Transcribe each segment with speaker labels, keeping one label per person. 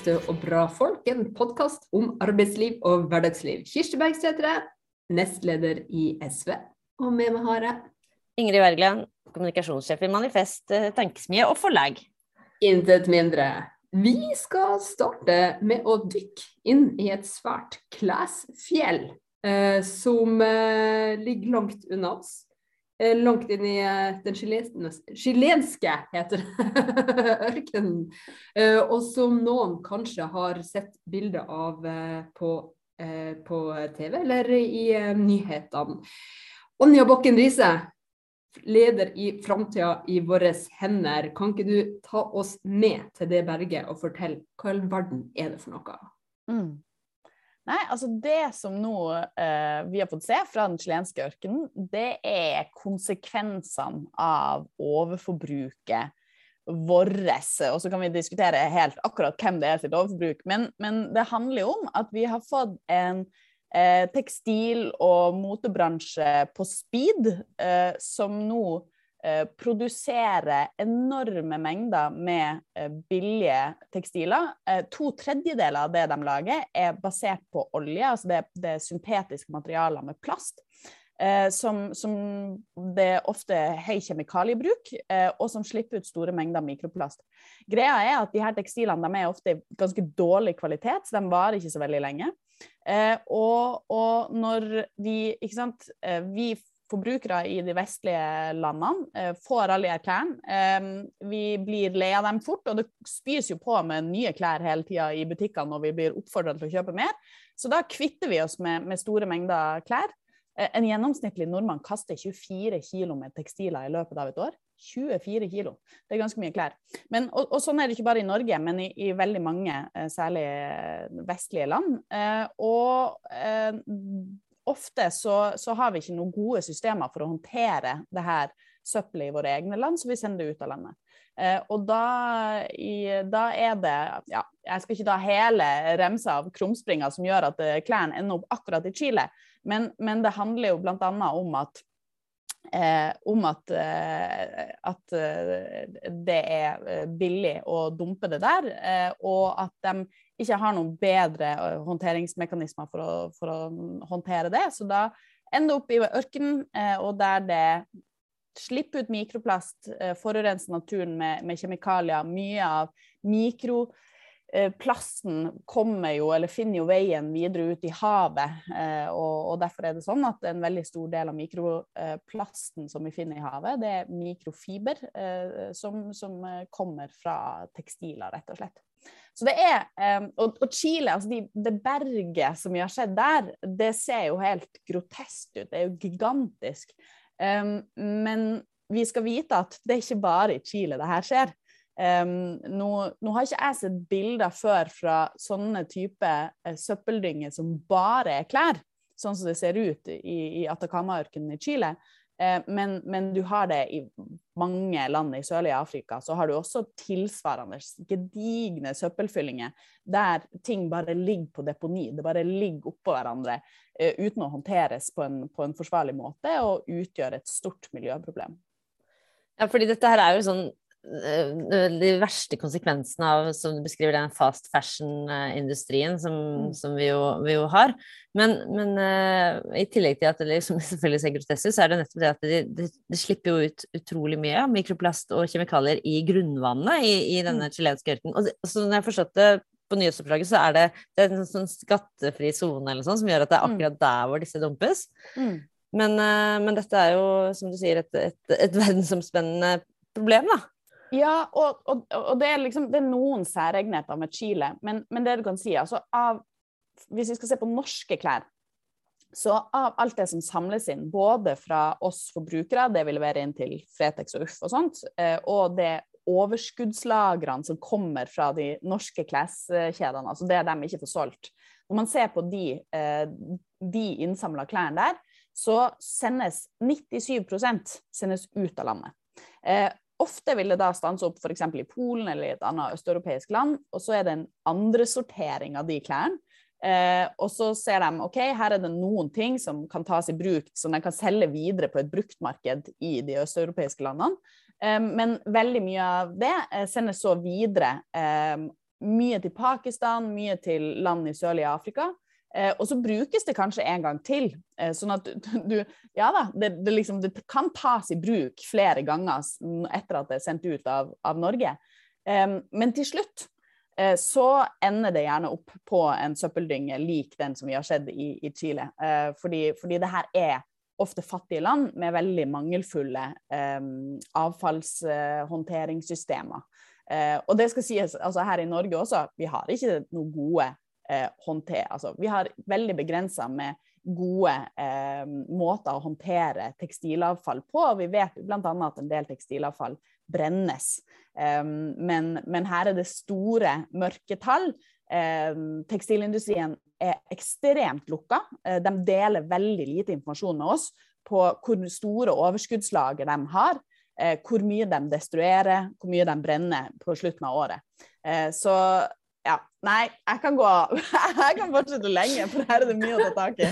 Speaker 1: Bergstø og bra folk, en podkast om arbeidsliv og hverdagsliv. Kirsti Bergstø nestleder i SV. Og med meg har jeg
Speaker 2: Ingrid Wergeland, kommunikasjonssjef i Manifest eh, Tankesmie og forlag.
Speaker 1: Intet mindre. Vi skal starte med å dykke inn i et svært klesfjell eh, som eh, ligger langt unna oss. Eh, langt inn i eh, den chilenske heter det, ørkenen. Eh, og som noen kanskje har sett bilder av på, på TV eller i nyhetene. Onja Bokken Riise, leder i Framtida i våre hender. Kan ikke du ta oss med til det berget og fortelle hva i all verden er det for noe? Mm.
Speaker 3: Nei, altså Det som nå eh, vi har fått se fra den chilenske ørkenen, det er konsekvensene av overforbruket vårt. Og så kan vi diskutere helt akkurat hvem det er sitt overforbruk, men, men det handler jo om at vi har fått en eh, tekstil- og motebransje på speed eh, som nå Eh, produsere enorme mengder med eh, billige tekstiler. Eh, to tredjedeler av det de lager, er basert på olje, altså det, det er syntetiske materialer med plast. Som, som, det er ofte høy kjemikaliebruk, og som slipper ut store mengder mikroplast. Greia er at de her tekstilene de er ofte ganske dårlig kvalitet, så de varer ikke så veldig lenge. og, og når vi, sant, vi forbrukere i de vestlige landene eh, får alle de klærne. Eh, vi blir lei av dem fort, og det spys jo på med nye klær hele tida i butikkene når vi blir oppfordra til å kjøpe mer. Så da kvitter vi oss med, med store mengder klær. Eh, en gjennomsnittlig nordmann kaster 24 kg med tekstiler i løpet av et år. 24 kilo. Det er ganske mye klær. Men, og, og, sånn er det ikke bare i Norge, men i, i veldig mange, særlig vestlige land. og ofte så, så, har vi ikke noen gode systemer for å håndtere det her søppelet i våre egne land, så vi sender det ut av landet. Eh, og da, i, da, er det ja, Jeg skal ikke ta hele remsa av krumspringer som gjør at eh, klærne ender opp akkurat i Chile, men, men det handler jo bl.a. om at Eh, om at, eh, at eh, det er eh, billig å dumpe det der, eh, og at de ikke har noen bedre eh, håndteringsmekanismer for å, for å håndtere det. Så da ender det opp i ørkenen, og der det slipper ut mikroplast, forurenser naturen med, med kjemikalier. Mye av mikro Eh, plasten kommer jo, eller finner jo veien videre ut i havet. Eh, og, derfor er det sånn at en veldig stor del av mikroplasten som vi finner i havet, det er mikrofiber eh, som, som kommer fra tekstiler, rett og slett. Så det er, og Chile, altså de, det berget som vi har sett der, det ser jo helt grotesk ut. Det er jo gigantisk. men vi skal vite at det er ikke bare i Chile det her skjer. Um, nå, nå, har ikke jeg sett bilder før fra sånne type uh, søppeldynger som bare er klær, sånn som det ser ut i, i Atacama-ørkenen i Chile. Uh, men, men, du har det i mange land i sørlige Afrika. Så har du også tilsvarende gedigne søppelfyllinger der ting bare ligger på deponi. Det bare ligger oppå hverandre uh, uten å håndteres på en, på en forsvarlig måte og utgjør et stort miljøproblem.
Speaker 2: Ja, fordi dette her er jo sånn de verste konsekvensene av, som du beskriver, den fast fashion-industrien som, mm. som vi, jo, vi, jo, har. Men, men uh, i tillegg til at det liksom, selvfølgelig ser grotesk ut, så er det nettopp det at det de, de, slipper jo ut utrolig mye mikroplast og kjemikalier i grunnvannet i, i denne mm. chilenske ørkenen. Og, og så når jeg forstått det på nyhetsoppdraget, så er det, det er en sånn skattefri sone eller sånn, som gjør at det er mm. akkurat der hvor disse dumpes. Mm. Men, men, dette er jo, som du sier, et, et, et verdensomspennende problem, da.
Speaker 3: Ja, og, og, og det, er liksom, det, er noen særegenheter med Chile, men, men, det du kan si altså av, Hvis vi skal se på norske klær, så av alt det som samles inn, både fra oss forbrukere, det vi leverer inn til Fretex og Uff og sånt, eh, og det overskuddslagrene som kommer fra de norske kleskjedene, altså det de ikke får solgt. Når man ser på de, eh, de innsamla klærne der, så sendes 97% sendes ut av landet. Ofte vil det da stanse opp f.eks. i Polen eller i et annet østeuropeisk land, og så er det en andresortering av de klærne. Eh, og så ser de ok, her er det noen ting som kan tas i bruk, som de kan selge videre på et bruktmarked i de østeuropeiske landene. Eh, men veldig mye av det eh, sendes så videre eh, mye til Pakistan, mye til land i sørlige Afrika. Eh, og så brukes det kanskje en gang til. Eh, sånn at du Ja da, det, det, liksom, det, kan tas i bruk flere ganger etter at det er sendt ut av, av Norge. Eh, men til slutt eh, så ender det gjerne opp på en søppeldynge lik den som vi har sett i, i Chile. Eh, fordi, fordi det her er ofte fattige land med veldig mangelfulle eh, avfallshåndteringssystemer. og det skal sies altså her i Norge også, vi har ikke noen gode eh, håndtere altså, Vi har veldig begrensa med gode eh, måter å håndtere tekstilavfall på. og Vi vet bl.a. at en del tekstilavfall brennes. Um, men, men, her er det store mørketall. Um, tekstilindustrien er ekstremt lukka. Uh, de deler veldig lite informasjon med oss på hvor store overskuddslager de har. Uh, hvor mye de destruerer, hvor mye de brenner på slutten av året. Uh, så ja. Nei, jeg kan gå Jeg kan fortsette lenge, for her er det mye å ta tak i.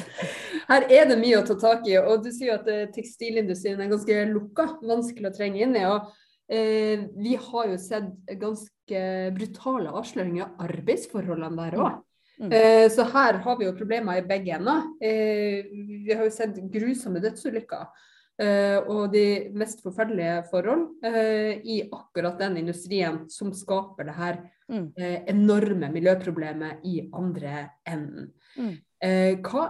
Speaker 1: Her er det mye å ta tak i, og du sier at eh, tekstilindustrien er ganske lukka, vanskelig å trenge inn i. og eh, Vi har jo sett ganske brutale avsløringer av arbeidsforholdene der òg. Mm. Eh, så her har vi jo problemer i begge ender. Eh, vi har jo sett grusomme dødsulykker. Uh, og de mest forferdelige forhold uh, i akkurat den industrien som skaper det her mm. uh, enorme miljøproblemet i andre enden. Mm. hva,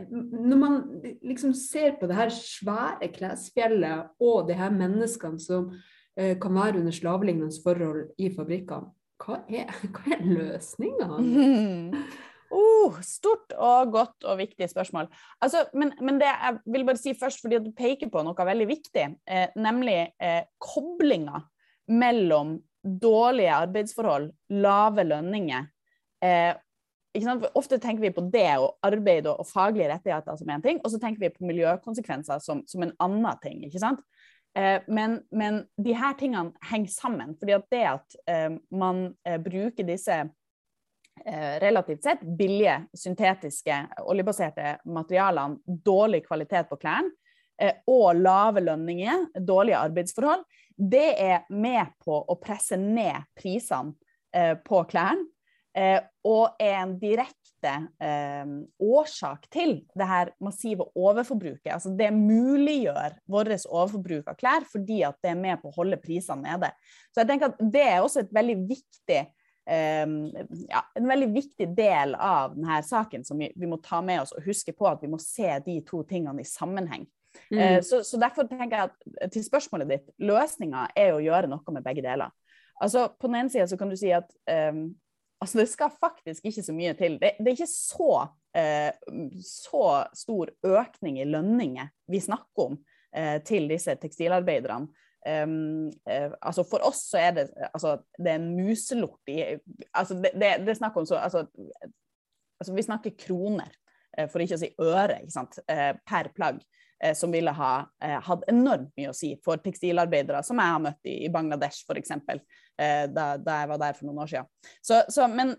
Speaker 1: når man liksom ser på det her svære klesfjellet og de her menneskene som kan være under slavelignende forhold i fabrikkene, hva er, hva er løsninga?
Speaker 3: Mm. Oh, stort og godt og viktig spørsmål. Altså, men, men, det jeg vil bare si først, fordi du peker på noe veldig viktig, eh, nemlig eh, koblinga mellom dårlige arbeidsforhold, lave lønninger. Eh, Ofte tenker vi på det og arbeid og, og faglige rettigheter som én ting, og så tenker vi på miljøkonsekvenser som, som en annen ting. ikke sant? Eh, men, men de her tingene henger sammen. fordi at det at eh, man eh, bruker disse relativt sett billige, syntetiske, oljebaserte materialene, dårlig kvalitet på klærne eh, og lave lønninger, dårlige arbeidsforhold, det er med på å presse ned prisene eh, på klærne. Og er en direkte årsak til det her massive overforbruket. Altså det muliggjør vårt overforbruk av klær fordi at det er med på å holde prisene nede. Så jeg tenker at Det er også et veldig viktig ja, en veldig viktig del av denne saken som vi, vi, må ta med oss og huske på at vi må se de to tingene i sammenheng. Mm. Uh, så, så, derfor tenker jeg at til spørsmålet ditt, løsninga er å gjøre noe med begge deler. Altså, På den ene sida så kan du si at um, altså det skal faktisk ikke så mye til. Det, det er ikke så, uh, så stor økning i lønninger vi snakker om uh, til disse tekstilarbeiderne. Um, uh, altså For oss så er det altså, det er en muselort i altså det, det, det er snakk om så altså, altså, Vi snakker kroner, uh, for ikke å si øre, ikke sant, uh, per plagg. som ville ha hatt enormt mye å si for tekstilarbeidere som jeg har møtt i, i Bangladesh f.eks. Da, da jeg var der for noen år siden. Så, så, men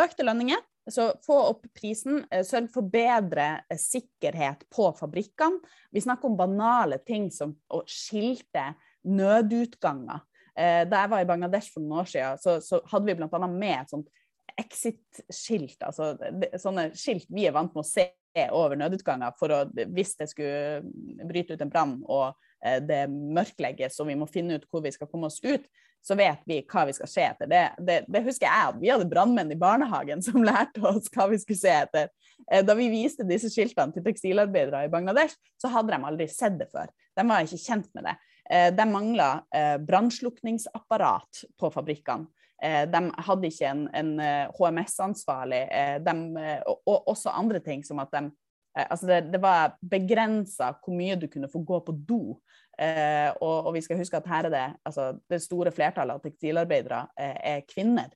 Speaker 3: økte lønninger så få opp prisen, sørg for bedre sikkerhet på fabrikkene. Vi snakker om banale ting som å skilte nødutganger. Eh, da jeg var i Bangladesh for noen år siden, så, så hadde vi bl.a. med et sånt exit-skilt. Altså sånne skilt vi er vant med å se over nødutganger for å, hvis det skulle bryte ut en brann og eh, det mørklegges og vi må finne ut hvor vi skal komme oss ut, så vet vi hva vi skal se etter. Det, det, det husker jeg at vi hadde brannmenn i barnehagen som lærte oss hva vi skulle se etter. Eh, da vi viste disse skiltene til tekstilarbeidere i Bangladesh, så hadde de aldri sett det før. De var ikke kjent med det. Eh, de mangla eh, brannslukningsapparat på fabrikkene. Eh, de hadde ikke en, en HMS-ansvarlig, og også andre ting som at de Altså det, det var begrensa hvor mye du kunne få gå på do. Og, og, vi skal huske at her er det altså det store flertallet av tekstilarbeidere er kvinner,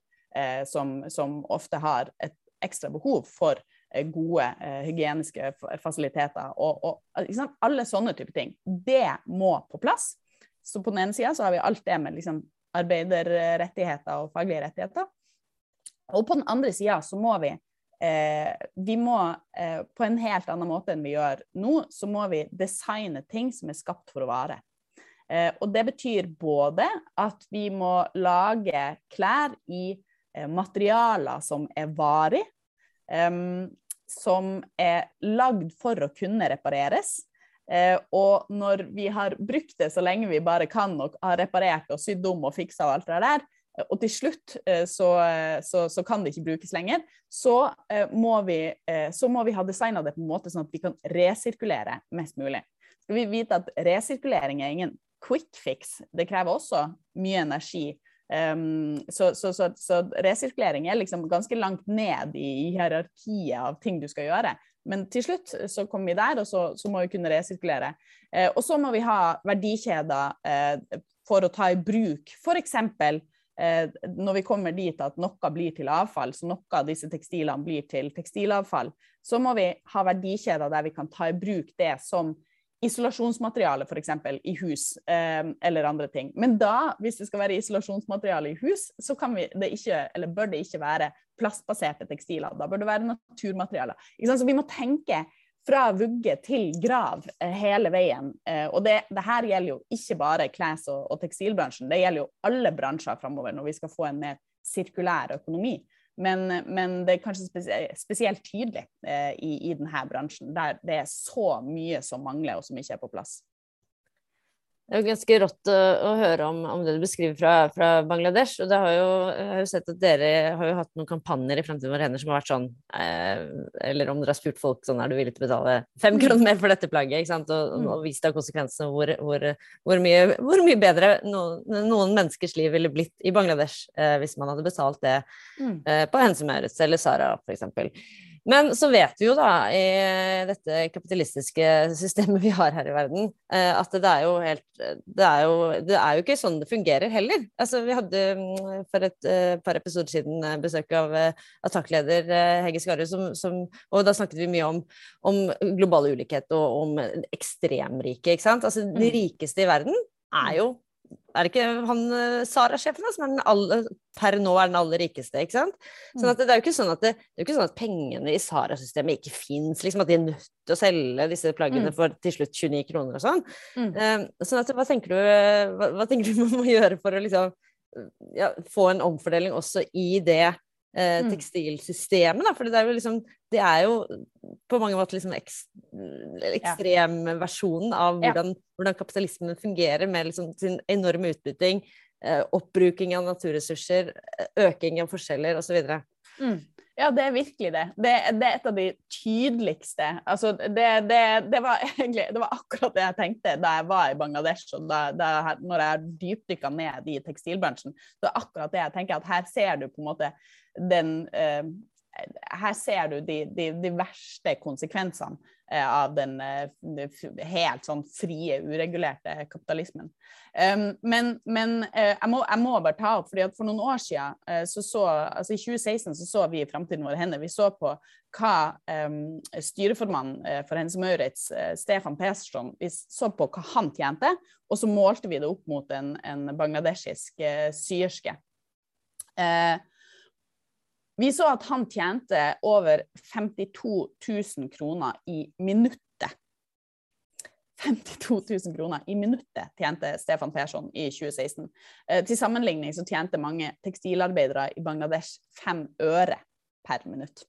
Speaker 3: som, som, ofte har et ekstra behov for gode hygieniske fasiliteter. Og, og liksom, alle sånne typer ting. Det må på plass. Så på den ene sida så har vi alt det med liksom arbeiderrettigheter og faglige rettigheter. Og på den andre sida så må vi eh, vi må eh, på en helt annen måte enn vi gjør nå, så må vi designe ting som er skapt for å vare. Eh, og det betyr både at vi må lage klær i eh, materialer som er varig, um, som er lagd for å kunne repareres. Eh, og når vi har brukt det så lenge vi bare kan og har reparert og sydd om og fiksa og alt det der, og til slutt eh, så, så, så, kan det ikke brukes lenger, så, eh, må, vi, eh, så må vi ha designa det på en måte sånn at vi kan resirkulere mest mulig. Skal vi vite at resirkulering er ingen quick fix, det krever også mye energi. Um, så, så, resirkulering er liksom ganske langt ned i hierarkiet av ting du skal gjøre. Men til slutt så kommer vi der, og så, så må vi kunne resirkulere. Eh, og så må vi ha verdikjeder eh, for å ta i bruk f.eks. Eh, når vi kommer dit at noe blir til avfall, så noe av disse tekstilene blir til tekstilavfall, så må vi ha verdikjeder der vi kan ta i bruk det som isolasjonsmateriale f.eks. i hus eh, eller andre ting. Men da, hvis det skal være isolasjonsmateriale i hus, så det ikke, bør det ikke være plastbaserte tekstiler. Da bør det være naturmaterialer. Så vi må tenke fra vugge til grav eh, hele veien. Eh, og det, det, her gjelder jo ikke bare kles- og, tekstilbransjen, det gjelder jo alle bransjer framover når vi skal få en mer sirkulær økonomi. Men, men det er kanskje spesielt tydelig eh, i, i denne bransjen, der det er så mye som mangler og som ikke er på plass.
Speaker 2: Det er jo ganske rått å, å høre om, om, det du beskriver fra, fra Bangladesh. og det har jo, Jeg har jo sett at dere har jo hatt noen kampanjer i Fremtiden vår hender som har vært sånn eh, Eller om dere har spurt folk sånn er du villig til å betale fem kroner mer for dette plagget? ikke sant, Og, og, og vist deg konsekvensene hvor, hvor, hvor, mye, hvor, mye, bedre noen, noen, menneskers liv ville blitt i Bangladesh eh, hvis man hadde betalt det mm. eh, på Hense Maurits eller Sara f.eks. Men så vet vi jo da, i dette kapitalistiske systemet vi har her i verden, eh, at det er jo helt Det er jo, det er jo ikke sånn det fungerer heller. Altså, vi hadde mm, for et uh, par episoder siden eh, besøk av attakkleder uh, Hege Skarre, som, som, og da snakket vi mye om, om global ulikhet og om ekstremrike, ikke sant. Altså, de mm. rikeste i verden er jo er det ikke han eh, Sara-sjefen som er den aller, per nå er den aller rikeste? ikke sant? Sånn at det, det er jo ikke sånn at, det, det er ikke sånn at pengene i Sara-systemet ikke fins, liksom at de er nødt til å selge disse plaggene mm. for til slutt 29 kroner og sånn. Mm. Um, sånn at hva tenker, du, hva, hva tenker du man må gjøre for å liksom ja, få en omfordeling også i det eh, mm. tekstilsystemet. Da. For det er jo liksom Det er jo på mange måter liksom ekstremversjonen av hvordan, hvordan, kapitalismen fungerer, med liksom sin enorme utbytting, eh, oppbruking av naturressurser, øking av forskjeller osv.
Speaker 3: Mm. Ja, det er virkelig det. Det, det er et av de tydeligste altså, det, det, det, var egentlig, det var akkurat det jeg tenkte da jeg var i Bangladesh og da, da, når jeg dypdykka ned i tekstilbransjen. Det er akkurat det jeg tenker at her ser du på en måte den eh, her ser du de, de, de verste konsekvensene eh, av den eh, helt sånn frie, uregulerte kapitalismen. Men, men jeg, må, jeg, må, bare ta opp, fordi at for noen år siden, så så, altså i 2016 så så vi i Framtiden vår hender, vi så på hva styreformannen for Hense Maurits, Stefan Peterson, vi så på hva han tjente, og så målte vi det opp mot en, en bangladeshisk syerske. Uh, vi så at han tjente over 52 000 kroner i minuttet. 52 000 kroner i minuttet tjente Stefan Persson i 2016. Eh, til sammenligning så tjente mange tekstilarbeidere i Bangladesh fem øre per minutt.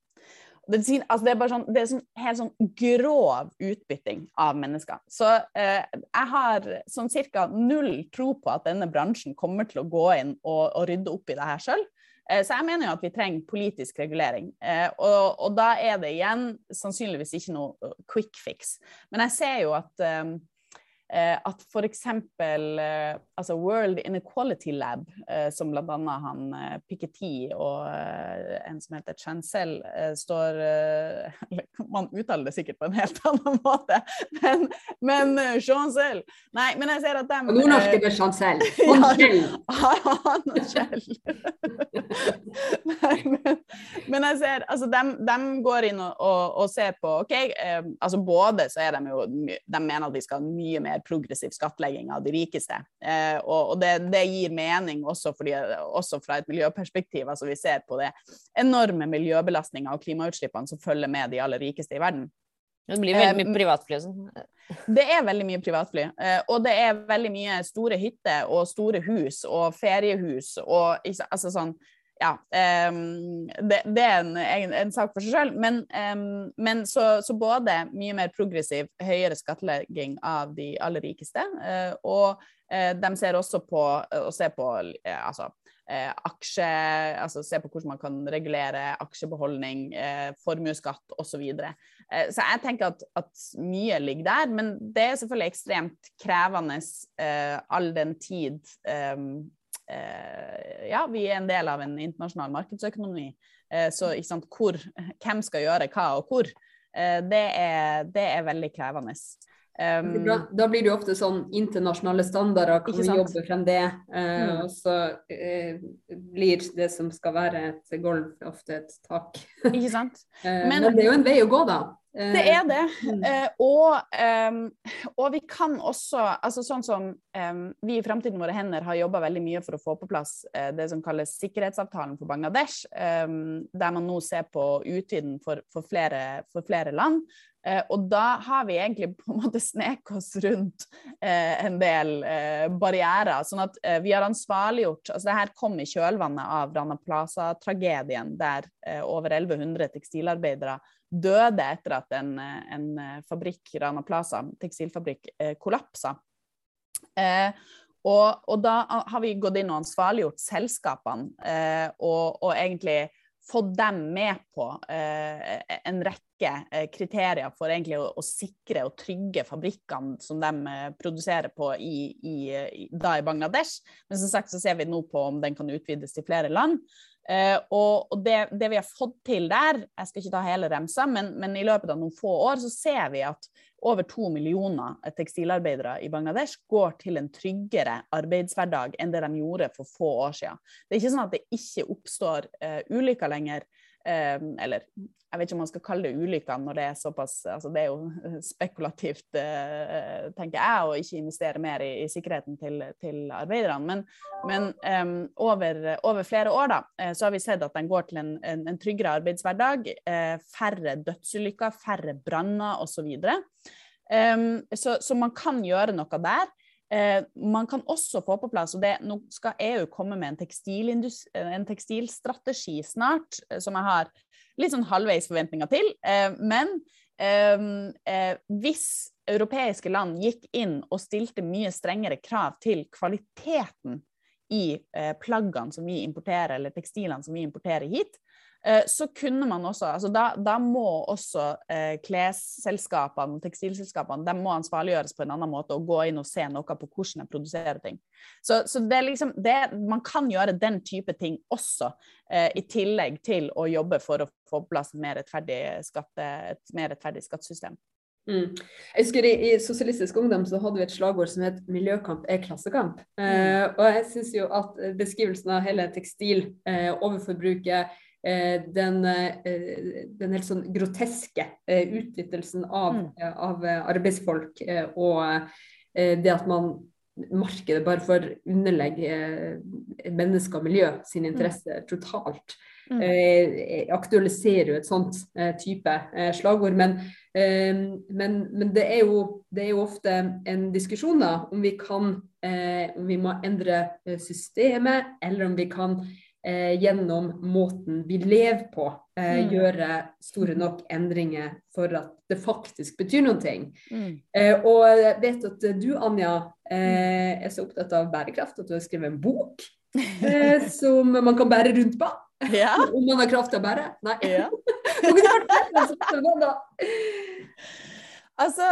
Speaker 3: Det, altså det, er bare sånn, det er sånn, helt sånn grov utbytting av mennesker. Så eh, jeg har sånn cirka null tro på at denne bransjen kommer til å gå inn og, og rydde opp i det her sjøl. Eh, så jeg mener jo at vi trenger politisk regulering. Eh, og, og da er det igjen sannsynligvis ikke noe uh, quick fix. Men jeg ser jo at at f.eks. altså World Inequality Lab, som bl.a. han Piketty og en som heter Chancel står Man uttaler det sikkert på en helt annen måte, men, men Chancel Nei, men jeg ser at de
Speaker 1: Nordnorsk er Chancel.
Speaker 3: Chancel. Nei, men, men, jeg ser altså de, de går inn og, og, og ser på OK, eh, altså både så er de jo De mener at de skal ha mye mer progressiv skattlegging av de rikeste. Eh, og, og det, det, gir mening også, fordi, også fra et miljøperspektiv. altså Vi ser på det enorme miljøbelastninga og klimautslippene som følger med de aller rikeste i verden.
Speaker 2: Det blir veldig mye privatfly og sånn.
Speaker 3: Det er veldig mye privatfly. Eh, og det er veldig mye store hytter og store hus og feriehus og altså sånn ja, um, det, det, er en, en, en, sak for seg selv. Men, um, men så, så, både mye mer progressiv, høyere skattlegging av de aller rikeste, uh, og uh, de ser også på å se på uh, altså, aksje, altså se på hvordan man kan regulere aksjebeholdning, formuesskatt osv. Så, videre. så jeg tenker at, at, mye ligger der, men det er selvfølgelig ekstremt krevende all den tid um, Eh, ja, vi er en del av en internasjonal markedsøkonomi. Eh, så sant, hvor, hvem skal gjøre hva og hvor, eh, det er, det er veldig krevende.
Speaker 1: Um, da, da, blir det jo ofte sånn internasjonale standarder, kan vi jobbe frem det? Uh, mm. Og så uh, blir det som skal være et gulv, ofte et tak.
Speaker 3: Ikke sant?
Speaker 1: uh, men, men, det er jo en vei å gå, da.
Speaker 3: Det er det. Mm. Og, um, og, vi kan også, altså sånn som vi i Framtiden våre hender har jobba veldig mye for å få på plass det som kalles sikkerhetsavtalen for Bangladesh, der man nå ser på utviden for, for, flere, for flere land. Eh, og da har vi egentlig på en måte sneket oss rundt eh, en del eh, barrierer. sånn at eh, vi har ansvarliggjort altså det her kom i kjølvannet av Rana Plaza-tragedien, der eh, over 1100 tekstilarbeidere døde etter at en, eh, en fabrikk, Rana Plaza, tekstilfabrikk, eh, kollapsa. Og, og, da har vi gått inn og ansvarliggjort selskapene, og, og egentlig fått dem med på en rekke eh, kriterier for egentlig å, å, sikre og trygge fabrikkene som de eh, produserer på i, i, da i Bangladesh. Men som sagt så ser vi nå på om den kan utvides til flere land. Uh, og, det, det, vi har fått til der, jeg skal ikke ta hele remsa, men, men, i løpet av noen få år så ser vi at over to millioner tekstilarbeidere i Bangladesh går til en tryggere arbeidshverdag enn det de gjorde for få år siden. Det er ikke sånn at det ikke oppstår uh, ulykker lenger, uh, eller jeg vet ikke om man skal kalle det ulykker når det er såpass altså Det er jo spekulativt, eh, tenker jeg, å ikke investere mer i, i sikkerheten til, til, arbeiderne. Men, men um, over, over, flere år da, eh, så har vi sett at den går til en, en, en tryggere arbeidshverdag. Eh, færre dødsulykker, færre branner osv. Så, um, så, så man kan gjøre noe der. Eh, man kan også få på plass, og det, nå skal EU komme med en, en tekstilstrategi snart, som jeg har litt sånn halvveis forventninger til. Eh, men eh, eh, hvis europeiske land gikk inn og stilte mye strengere krav til kvaliteten i plaggene som vi importerer, eller tekstilene som vi importerer hit, så kunne man også altså da, da må også eh, klesselskapene, tekstilselskapene, de må ansvarliggjøres på en annen måte og gå inn og se noe på hvordan de produserer ting. Så, så det er liksom det, Man kan gjøre den type ting også, eh, i tillegg til å jobbe for å få på plass et mer rettferdig skattesystem.
Speaker 1: Mm. Jeg husker i, i, Sosialistisk Ungdom så hadde vi et slagord som het 'miljøkamp er klassekamp'. Mm. Eh, og jeg syns jo at beskrivelsen av hele tekstil, eh, overforbruket, Eh, den, eh, den, helt sånn groteske eh, utnyttelsen av, mm. av arbeidsfolk og det at man markedet bare for underlegge mennesker og miljø sine interesser mm. totalt. Mm. Eh, aktualiserer jo et sånt eh, type eh, slagord. Men, men, men det, er jo, det, er jo, ofte en diskusjon da, om vi kan om vi må endre systemet, eller om vi kan eh, gjennom måten vi lever på, eh, mm. gjøre store nok endringer for at det faktisk betyr noe. Mm. Eh, og jeg vet at du, Anja, eh, er så opptatt av bærekraft at du har skrevet en bok eh, som man kan bære rundt på. Ja. Om man har kraft til å bære? Nei. Ja.
Speaker 3: Altså,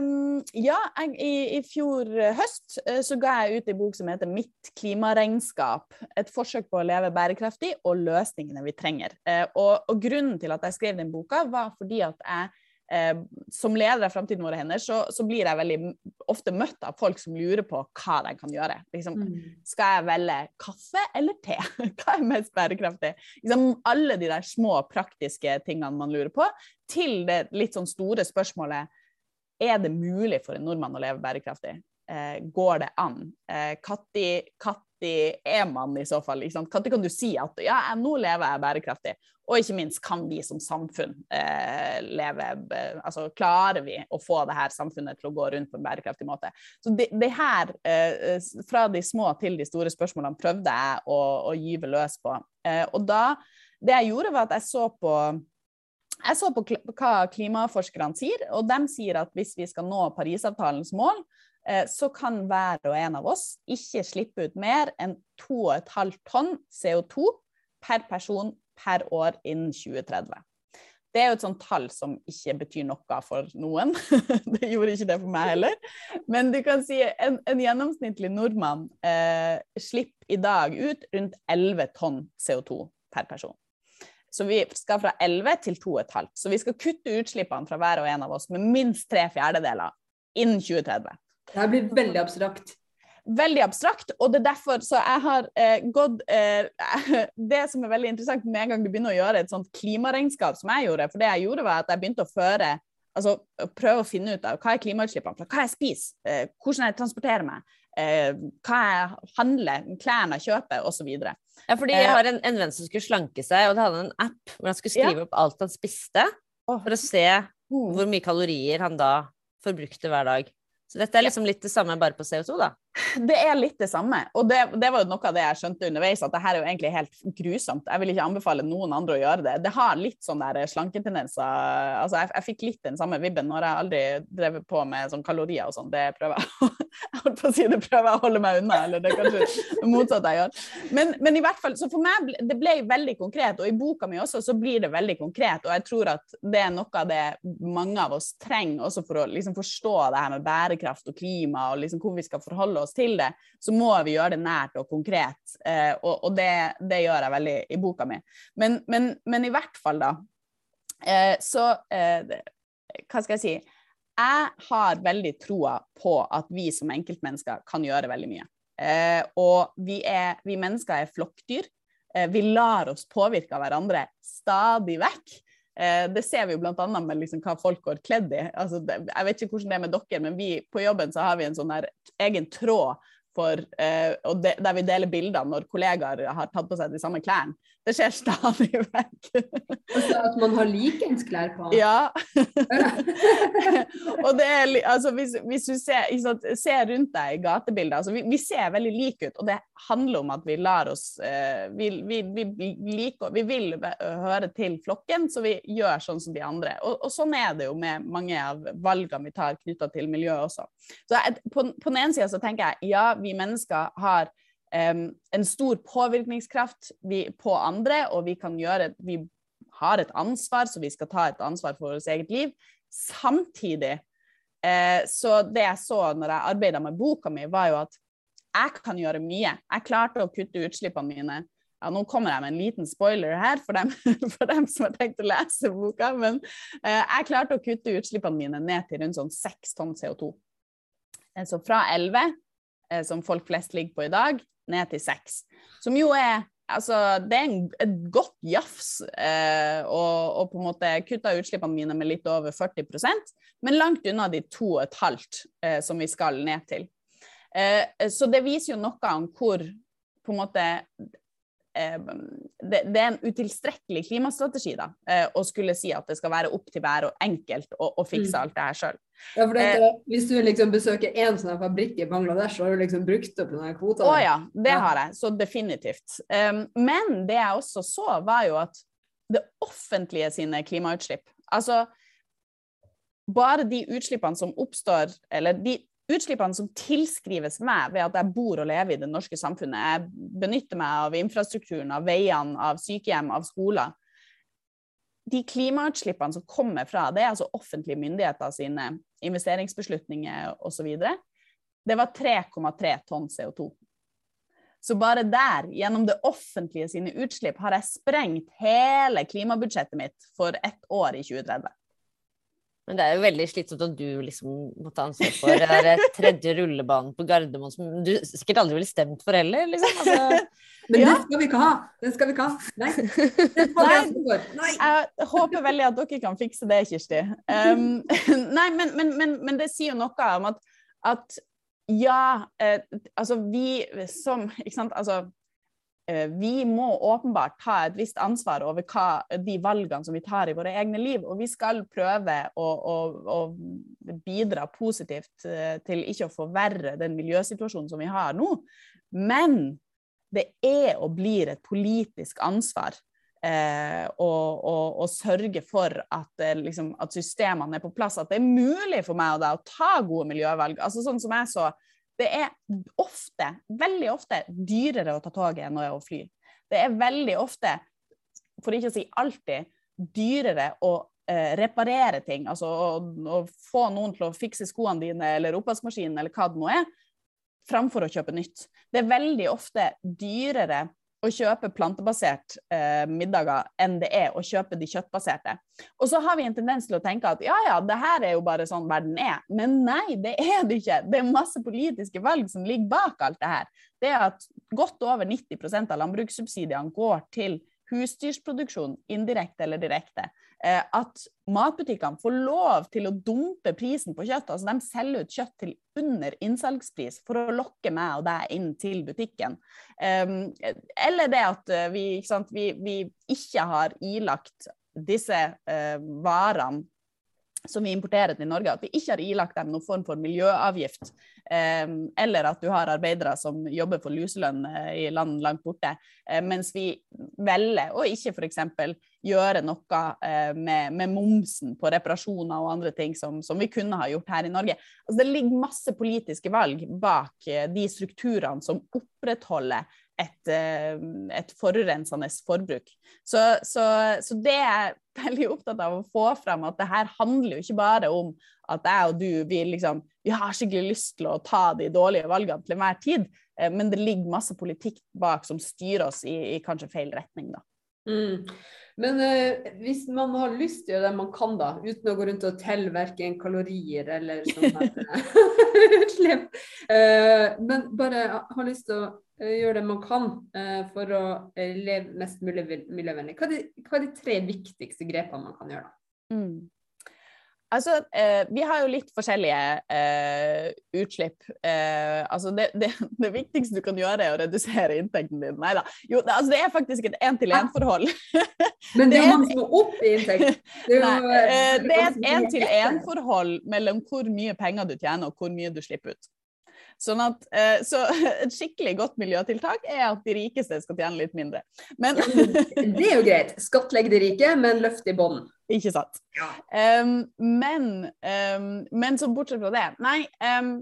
Speaker 3: um, ja, jeg, i, i, fjor høst uh, så ga jeg ut en bok som heter 'Mitt klimaregnskap'. Et forsøk på å leve bærekraftig og løsningene vi trenger. Uh, og, og, grunnen til at jeg skrev den boka, var fordi at jeg uh, som leder av Framtiden våre hender, så, så, blir jeg veldig ofte møtt av folk som lurer på hva de kan gjøre. Liksom, mm. Skal jeg velge kaffe eller te? hva er mest bærekraftig? Liksom, alle de der små praktiske tingene man lurer på, til det litt sånn store spørsmålet er det mulig for en nordmann å leve bærekraftig? Eh, går det an? Når eh, er man i så fall? Når kan du si at ja, nå lever jeg bærekraftig? Og ikke minst, kan vi som samfunn eh, leve Altså klarer vi å få det her samfunnet til å gå rundt på en bærekraftig måte? Så det, det her, eh, fra de små til de store spørsmålene, prøvde jeg å, å gyve løs på Eh, og da Det jeg gjorde, var at jeg så på jeg så på hva klimaforskerne sier, og de sier at hvis vi skal nå Parisavtalens mål, eh, så kan hver og en av oss ikke slippe ut mer enn 2,5 tonn CO2 per person per år innen 2030. Det er jo et sånt tall som ikke betyr noe for noen. det gjorde ikke det for meg heller. Men du kan si en, en gjennomsnittlig nordmann eh, slipper i dag ut rundt 11 tonn CO2 per person. Så vi skal fra 11 til 2,5. Så vi skal kutte utslippene fra hver og en av oss med minst tre fjerdedeler innen 2030.
Speaker 1: Det blir veldig abstrakt
Speaker 3: veldig abstrakt, og det er derfor så jeg har eh, gått eh, Det som er veldig interessant med en gang du begynner å gjøre et sånt klimaregnskap som jeg gjorde, for det jeg gjorde var at jeg begynte å føre altså prøve å finne ut av hva er klimautslippene fra hva jeg spiser, eh, hvordan jeg transporterer meg, eh, hva jeg handler, klærne jeg kjøper, osv.
Speaker 2: Ja, fordi jeg eh, har en, en venn som skulle slanke seg, og det hadde en app hvor han skulle skrive ja. opp alt han spiste, for å se hvor mye kalorier han da forbrukte hver dag. Så dette er liksom litt det samme bare på CO2, da?
Speaker 3: Det er litt det samme. Og det, det, var jo noe av det jeg skjønte underveis, at det her er jo egentlig helt grusomt. Jeg vil ikke anbefale noen andre å gjøre det. Det har litt sånne der slanketendenser. Altså, jeg, jeg, fikk litt den samme vibben når jeg aldri drevet på med sånn kalorier og sånn. Det prøver jeg jeg holdt på å si det prøver jeg å holde meg unna, eller det er kanskje det motsatte jeg gjør. Men, men, i hvert fall, så for meg det ble veldig konkret, og i boka mi også så blir det veldig konkret. Og jeg tror at det er noe av det mange av oss trenger også for å liksom forstå det her med bærekraft og klima, og liksom hvor vi skal forholde oss til det, så må vi gjøre det nært og konkret. Eh, og, og det, det, gjør jeg veldig i boka mi. Men, men, men i hvert fall, da, eh, så eh, Hva skal jeg si? Jeg har veldig troa på at vi som enkeltmennesker kan gjøre veldig mye. Eh, og vi, er, vi, mennesker er flokkdyr. Eh, vi lar oss påvirke av hverandre stadig vekk. Eh, det ser vi jo bl.a. med liksom hva folk går kledd i. Altså, jeg vet ikke hvordan det er med dere, men vi, på jobben så har vi en sånn her egen tråd for, eh, de, der vi deler bilder når kollegaer har tatt på seg de samme klærne. Det skjer stadig vekk.
Speaker 1: Altså at man har likens klær på?
Speaker 3: Ja. og det er, altså, hvis, hvis du ser, ser, rundt deg i gatebilder altså, vi, vi, ser veldig like ut, og det handler om at vi lar oss eh, vi, vi, vi, liker, vi vil høre til flokken, så vi gjør sånn som de andre. Og, og sånn er det jo med mange av valgene vi tar knytta til miljøet også. Så jeg, på, på den ene sida så tenker jeg ja, vi mennesker har en stor påvirkningskraft vi, på andre, og vi kan gjøre Vi har et ansvar, så vi skal ta et ansvar for vårt eget liv. Samtidig eh, så det jeg så når jeg arbeida med boka mi, var jo at jeg kan gjøre mye. Jeg klarte å kutte utslippene mine. Ja, nå kommer jeg med en liten spoiler her for dem, for dem som har tenkt å lese boka, men eh, jeg klarte å kutte utslippene mine ned til rundt sånn seks tonn CO2. Eh, så fra 11 eh, som folk flest ligger på i dag, ned til seks. Som jo er Altså, det er en, et godt jafs eh, å på en måte kutte utslippene mine med litt over 40% men langt unna de 2,5 eh, som vi skal ned til. Eh, så det viser jo noe om hvor på en måte det, det, er en utilstrekkelig klimastrategi da, eh, å skulle si at det skal være opp til hver og enkelt å, å fikse mm. alt det her sjøl.
Speaker 1: Ja, eh, hvis du liksom besøker én sånn fabrikk i Bangladesh, så har du liksom brukt opp denne kvota?
Speaker 3: Å ja, det har jeg. Så definitivt. Um, men det jeg også så, var jo at det offentlige sine klimautslipp Altså bare de utslippene som oppstår, eller de utslippene som tilskrives meg ved at jeg bor og lever i det norske samfunnet. Jeg benytter meg av infrastrukturen, av veiene, av sykehjem, av skoler. De klimautslippene som kommer fra, det altså offentlige myndigheter sine investeringsbeslutninger osv. Det var 3,3 tonn CO2. Så bare der, gjennom det offentlige sine utslipp, har jeg sprengt hele klimabudsjettet mitt for ett år i 2030.
Speaker 2: Men det er jo veldig slitsomt at du liksom må ta ansvar for den tredje rullebanen på Gardermoen som du sikkert aldri ville stemt for heller, liksom. Altså.
Speaker 1: Men ja. den skal vi ikke ha! Den skal vi ikke ha. Nei.
Speaker 3: nei. nei. Jeg håper veldig at dere kan fikse det, Kirsti. Um, nei, men, men, men, men, det sier jo noe om at, at ja, eh, altså vi som Ikke sant, altså Eh, vi må åpenbart ta et visst ansvar over hva, de valgene som vi tar i våre egne liv. Og vi skal prøve å, å, å bidra positivt eh, til ikke å forverre den miljøsituasjonen som vi har nå. Men det er og blir et politisk ansvar eh, å, å, å, sørge for at, eh, liksom, at, systemene er på plass. At det er mulig for meg og deg å ta gode miljøvalg. Altså sånn som jeg så, Det er ofte, veldig ofte, dyrere å ta toget enn å fly. Det er veldig ofte, for ikke å si alltid, dyrere å eh, reparere ting. Altså å, å, få noen til å fikse skoene dine eller oppvaskmaskinen eller hva det nå er, framfor å kjøpe nytt. Det er veldig ofte dyrere å kjøpe plantebasert eh, middager enn det er å kjøpe de kjøttbaserte. Og så har vi en tendens til å tenke at ja, ja, det her er jo bare sånn verden er. Men nei, det er det ikke. Det er masse politiske valg som ligger bak alt det her. Det er at godt over 90% av landbrukssubsidiene går til husdyrsproduksjon, indirekte eller direkte. Eh, at matbutikkene får lov til å dumpe prisen på kjøtt. altså De selger ut kjøtt til under innsalgspris for å lokke meg og deg inn til butikken. Um, eller det at eh, vi, ikke, vi, vi ikke har ilagt disse uh, varene som vi importerer til Norge, at vi ikke har ilagt dem noen form for miljøavgift. Eh, eller at du har arbeidere som jobber for luselønn eh, i land langt borte. Eh, mens vi velger å ikke f.eks. gjøre noe med, med, momsen på reparasjoner og andre ting som, som vi kunne ha gjort her i Norge. Altså, det ligger masse politiske valg bak de strukturene som opprettholder et, et forurensende forbruk. Så, så, så, det er veldig opptatt av å få fram, at det her handler jo ikke bare om at jeg og du vi, liksom, vi har skikkelig lyst til å ta de dårlige valgene til enhver tid, eh, men det ligger masse politikk bak som styrer oss i, i kanskje feil retning. da.
Speaker 1: Mm. Men uh, hvis man har lyst til å gjøre det man kan, da, uten å gå rundt og telle verken kalorier eller sånn utslipp, uh, men bare har lyst til å eh, gjøre det man kan uh, for å eh, leve mest mulig miljøvennlig, hva, hva, er de tre viktigste grepene man kan gjøre da? Mm.
Speaker 3: Altså, eh, vi har jo litt forskjellige eh, utslipp. Eh, altså det, det, det, viktigste du kan gjøre, er å redusere inntekten din. Nei da. Jo, det, altså det er faktisk et én-til-én-forhold.
Speaker 1: Men det er jo man som opp i inntekt.
Speaker 3: Det er, jo, Nei, eh, det er et én-til-én-forhold mellom hvor mye penger du tjener og hvor mye du slipper ut. Sånn at, eh, så et skikkelig godt miljøtiltak er at de rikeste skal tjene litt mindre.
Speaker 1: Men, det er jo greit. Skattlegg de rike, men løft i bånn.
Speaker 3: Ikke sant. Ja. Um, men, um, men så bortsett fra det Nei, um,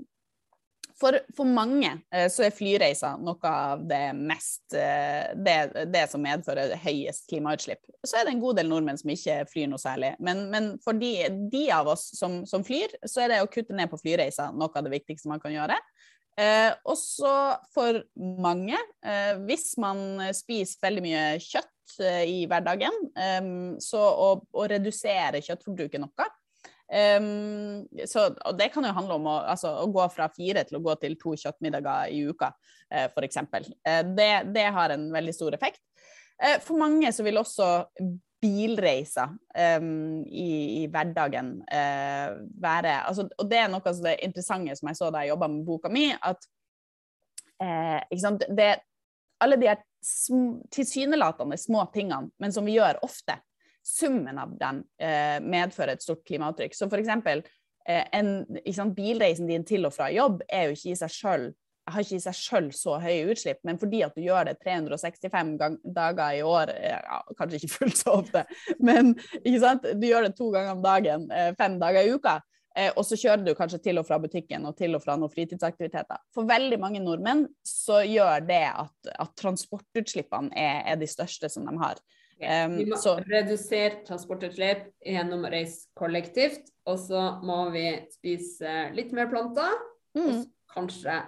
Speaker 3: for, for, mange eh, så er flyreiser noe av det mest eh, det, det, som medfører høyest klimautslipp. Så er det en god del nordmenn som ikke flyr noe særlig. Men, men for de, de, av oss som, som, flyr, så er det å kutte ned på flyreiser noe av det viktigste man kan gjøre. Eh, også for mange, eh, hvis man spiser veldig mye kjøtt eh, i hverdagen, eh, så å, å, redusere kjøttforbruket noe. Um, så, og det kan jo handle om å, altså, å, gå fra fire til å gå til to kjøttmiddager i uka, uh, f.eks. Uh, det, det har en veldig stor effekt. Uh, for mange så vil også bilreiser um, i, i, hverdagen uh, være altså, Og det er noe av det interessante som jeg så da jeg jobba med boka mi, at det, alle de her tilsynelatende små tingene, men som vi gjør ofte, summen av dem eh, medfører et stort klimaavtrykk. Så for eksempel, en, sant, bilreisen din til og fra jobb er jo ikke i seg selv, har ikke i seg sjøl så høye utslipp, men fordi at du gjør det 365 gang, dager i år, eh, ja, kanskje ikke fullt så ofte, men du gjør det to ganger om dagen, eh, fem dager i uka, eh, og så kjører du kanskje til og fra butikken og til og fra noen fritidsaktiviteter. For veldig mange nordmenn så gjør det at, at transportutslippene er, er, de største som de har.
Speaker 1: Um, vi må så. redusere transportutslipp gjennom å reise kollektivt, og så må vi spise litt mer planter. Mm. Og kanskje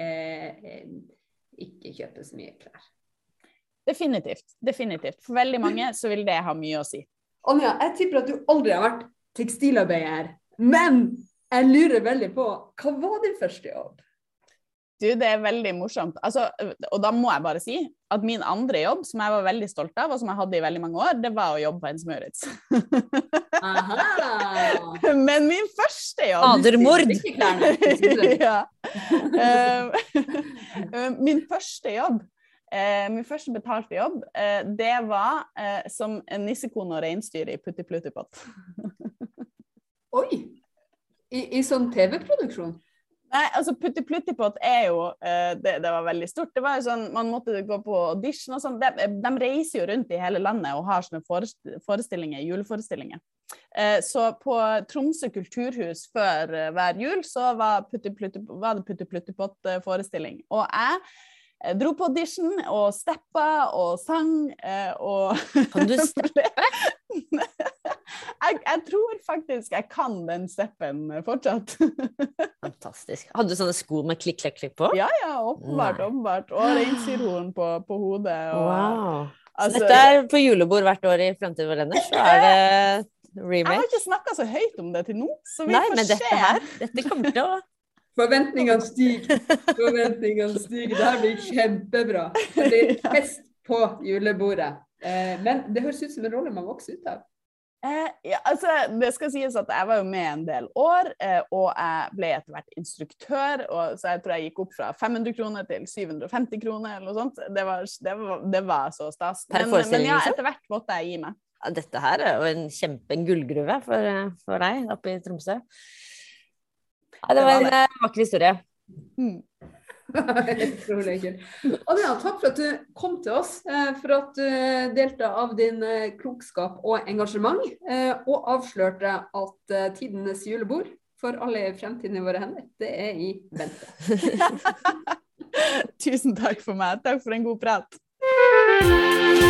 Speaker 1: eh, ikke kjøpe så mye klær.
Speaker 3: Definitivt. Definitivt. For veldig mange så vil det ha mye å si.
Speaker 1: Anja, jeg tipper at du aldri har vært tekstilarbeider, men jeg lurer veldig på hva var din første jobb?
Speaker 3: Du, det er veldig morsomt. Altså, og da må jeg bare si at min andre jobb, som jeg var veldig stolt av, og som jeg hadde i veldig mange år, det var å jobbe på en Smøritz. Men min første jobb
Speaker 2: Adermord!
Speaker 3: ja. Eh, min første jobb eh, min første betalte jobb, eh, det var som nissekone og reinsdyr i Putti Pluttipott.
Speaker 1: Oi! I, i sånn TV-produksjon?
Speaker 3: Nei, altså Putti Pluttipott er jo uh, det, det, var veldig stort. Det var jo sånn, Man måtte gå på audition og sånn. De, de, reiser jo rundt i hele landet og har sånne forestillinger, juleforestillinger. Uh, så på Tromsø kulturhus før uh, hver jul så var, putti, plutti, var det Putti Pluttipott-forestilling. Og jeg jeg dro på audition og steppa og sang eh, og
Speaker 2: Kan du steppe?
Speaker 3: jeg, jeg, tror faktisk jeg kan den steppen fortsatt.
Speaker 2: Fantastisk. Hadde du sånne sko med klikk, klikk, klikk på?
Speaker 3: Ja, ja, åpenbart. åpenbart. Og reinsdyrhorn på, på, hodet. Og,
Speaker 2: wow. Altså, dette er på julebord hvert år i Framtiden vår, Lennart, så er det remake.
Speaker 3: Jeg har ikke snakka så høyt om det til nå, så vi
Speaker 2: Nei,
Speaker 3: får
Speaker 2: men
Speaker 3: se.
Speaker 2: Dette, her, dette kommer til å
Speaker 1: Forventningene stiger. Forventningene stiger. Det her blir kjempebra. Det blir fest på julebordet. Eh, men det høres ut som en rolle man vokser ut av.
Speaker 3: Eh, ja, altså, det skal sies at Jeg var jo med en del år, eh, og jeg ble etter hvert instruktør. Og, så jeg tror jeg gikk opp fra 500 kroner til 750 kroner. eller noe sånt. Det var, det var, det var så stas. Men, men, ja, etter hvert måtte jeg gi meg.
Speaker 2: Ja, dette her er jo en kjempe gullgruve for, for deg oppe i Tromsø. Ja, det var en uh, vakker historie. Mm.
Speaker 1: Adrian, takk for at du kom til oss, eh, for at du delte av din eh, klokskap og engasjement, og avslørte at tidenes julebord for alle i fremtiden i våre hender, det er i vente.
Speaker 3: Tusen takk for meg. Takk for en god prat.